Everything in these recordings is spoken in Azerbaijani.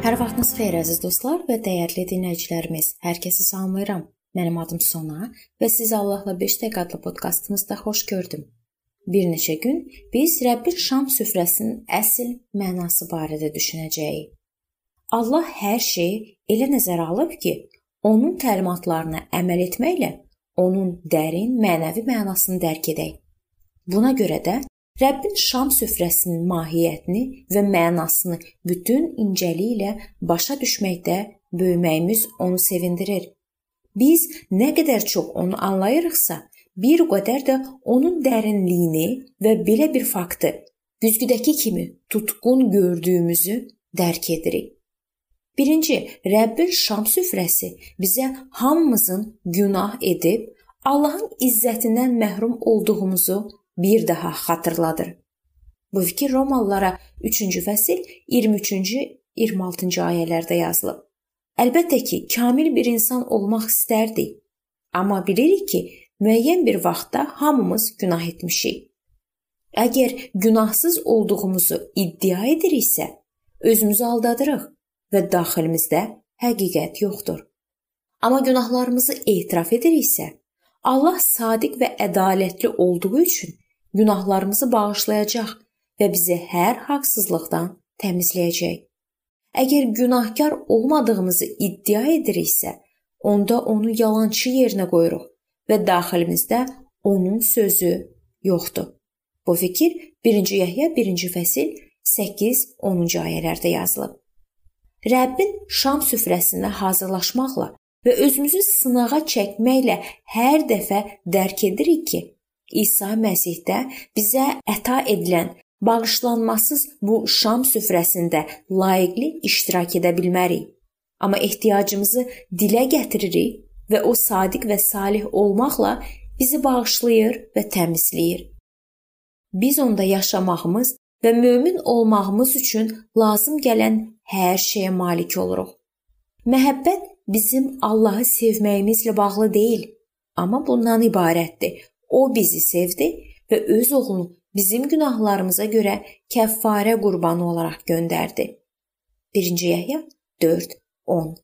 Sabahınız xeyir əziz dostlar və dəyərli dinləyicilərimiz. Hər kəsi salamlayıram. Mənim adım Sona və sizi Allahla 5 dəqiqə adlı podkastımızda xoş gördüm. Bir neçə gün biz Rəbbin şam süfrəsinin əsl mənası barədə düşünəcəyik. Allah hər şeyi elə nəzərə alıb ki, onun təlimatlarına əməl etməklə onun dərin mənəvi mənasını dərk edək. Buna görə də Rəbbin şam süfrəsinin mahiyyətini və mənasını bütün incəliyi ilə başa düşməkdə böyüməyimiz onu sevindirir. Biz nə qədər çox onu anlayırıqsa, bir qədər də onun dərinliyini və belə bir faktı güzgüdəki kimi tutqun gördüyümüzü dərk edirik. Birinci, Rəbbin şam süfrəsi bizə hamımızın günah edib Allahın izzətindən məhrum olduğumuzu bir daha xatırladır. Bu fikir Romalılara 3-cü fəsil 23-cü 26-cı ayələrdə yazılıb. Əlbəttə ki, kamil bir insan olmaq istərdik, amma bilirik ki, müəyyən bir vaxtda hamımız günah etmişik. Əgər günahsız olduğumuzu iddia ediriksə, özümüzü aldadırıq və daxilimizdə həqiqət yoxdur. Amma günahlarımızı etiraf ediriksə, Allah sadiq və ədalətli olduğu üçün günahlarımızı bağışlayacaq və bizi hər haqsızlıqdan təmizləyəcək. Əgər günahkar olmadığımızı iddia ediriksə, onda onu yalançı yerinə qoyuruq və daxilimizdə onun sözü yoxdur. Bu fikir 1-ci Yəhya 1-ci fəsil 8-10-cu ayələrdə yazılıb. Rəbbin şam süfrəsində hazırlaşmaqla və özümüzü sınağa çəkməklə hər dəfə dərk edirik ki, İsa Məsihdə bizə əta edilən bağışlanmasız bu şam süfrəsində layiqli iştirak edə bilmərik. Amma ehtiyacımızı dilə gətiririk və o sadiq və salih olmaqla bizi bağışlayır və təmizləyir. Biz onda yaşamağımız və mömin olmağımız üçün lazım gələn hər şeyə malik oluruq. Məhəbbət bizim Allahı sevməyimizlə bağlı deyil, amma bundan ibarətdir. O bizi sevdi və öz oğlunu bizim günahlarımıza görə kəffarə qurbanı olaraq göndərdi. 1-ci Yəhya 4:10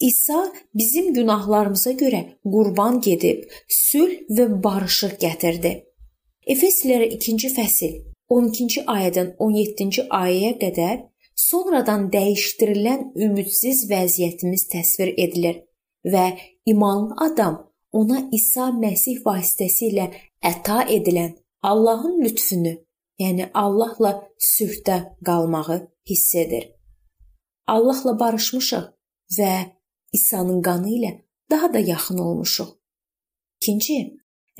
İsa bizim günahlarımıza görə qurban gedib sülh və barışıq gətirdi. Efeslilərə 2-ci fəsil 12-ci ayədən 17-ci ayəyə qədər sonradan dəyişdirilən ümidsiz vəziyyətimiz təsvir edilir və imanlı adam ona İsa Məsih vasitəsilə əta edilən Allahın lütfünü, yəni Allahla sülhdə qalmağı hiss edir. Allahla barışmışıq və İsa'nın qanı ilə daha da yaxın olmuşuq. İkinci,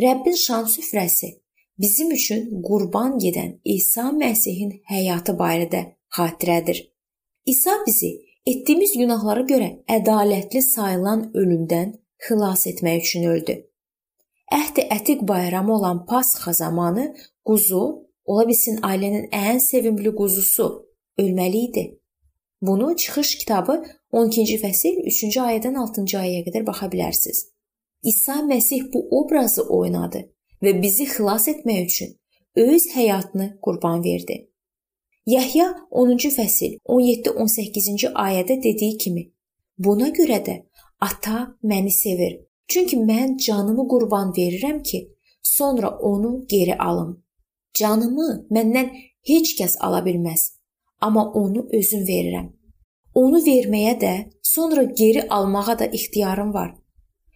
Rəbbin şan süfrəsi bizim üçün qurban gedən İsa Məsihin həyatı barədə xatirədir. İsa bizi etdiyimiz günahlara görə ədalətli sayılan ölümdən xilas etmək üçün öldü. Əhd-i Ətiq bayramı olan Pasxa zamanı quzu, ola bilsin ailənin ən sevimli quzusu ölməli idi. Bunu Çıxış kitabı 12-ci fəsil 3-cü ayədən 6-cı ayəyə qədər baxa bilərsiniz. İsa Məsih bu obrazı oynadı və bizi xilas etmək üçün öz həyatını qurban verdi. Yəhya 10-cu fəsil 17-18-ci ayədə dediyi kimi, buna görə də Ata məni sevir. Çünki mən canımı qurban verirəm ki, sonra onu geri alım. Canımı məndən heç kəs ala bilməz, amma onu özüm verirəm. Onu verməyə də, sonra geri almağa da ixtiyarım var.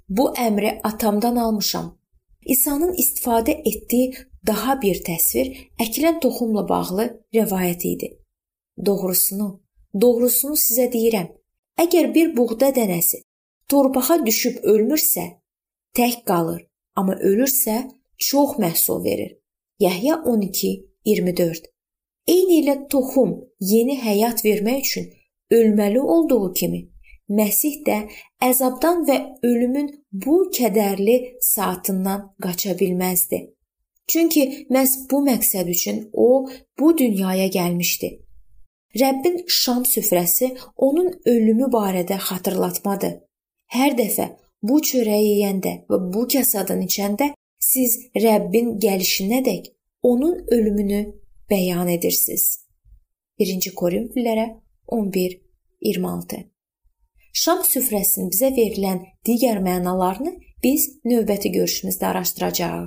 Bu əmri atamdan almışam. İsa'nın istifadə etdiyi daha bir təsvir əkilən toxumla bağlı rəvayət idi. Doğrusunu, doğrusunu sizə deyirəm. Əgər bir buğda dənəsi torpağa düşüb ölmürsə, tək qalır, amma ölürsə, çox məhsul verir. Yəhya 12:24. Eyni ilə toxum yeni həyat vermək üçün ölməli olduğu kimi, Məsih də əzabdan və ölümün bu kədərli saatından qaça bilməzdi. Çünki məhz bu məqsəd üçün o bu dünyaya gəlmişdi. Rəbbin şam süfrəsi onun ölümü barədə xatırlatmadır. Hər dəfə bu çörəyi yeyəndə və bu kasadan içəndə siz Rəbbin gəlişinədək onun ölümünü bəyan edirsiniz. 1-ci Korinfillərə 11 26. Şam süfrəsinin bizə verilən digər mənalarını biz növbəti görüşümüzdə araşdıracağıq.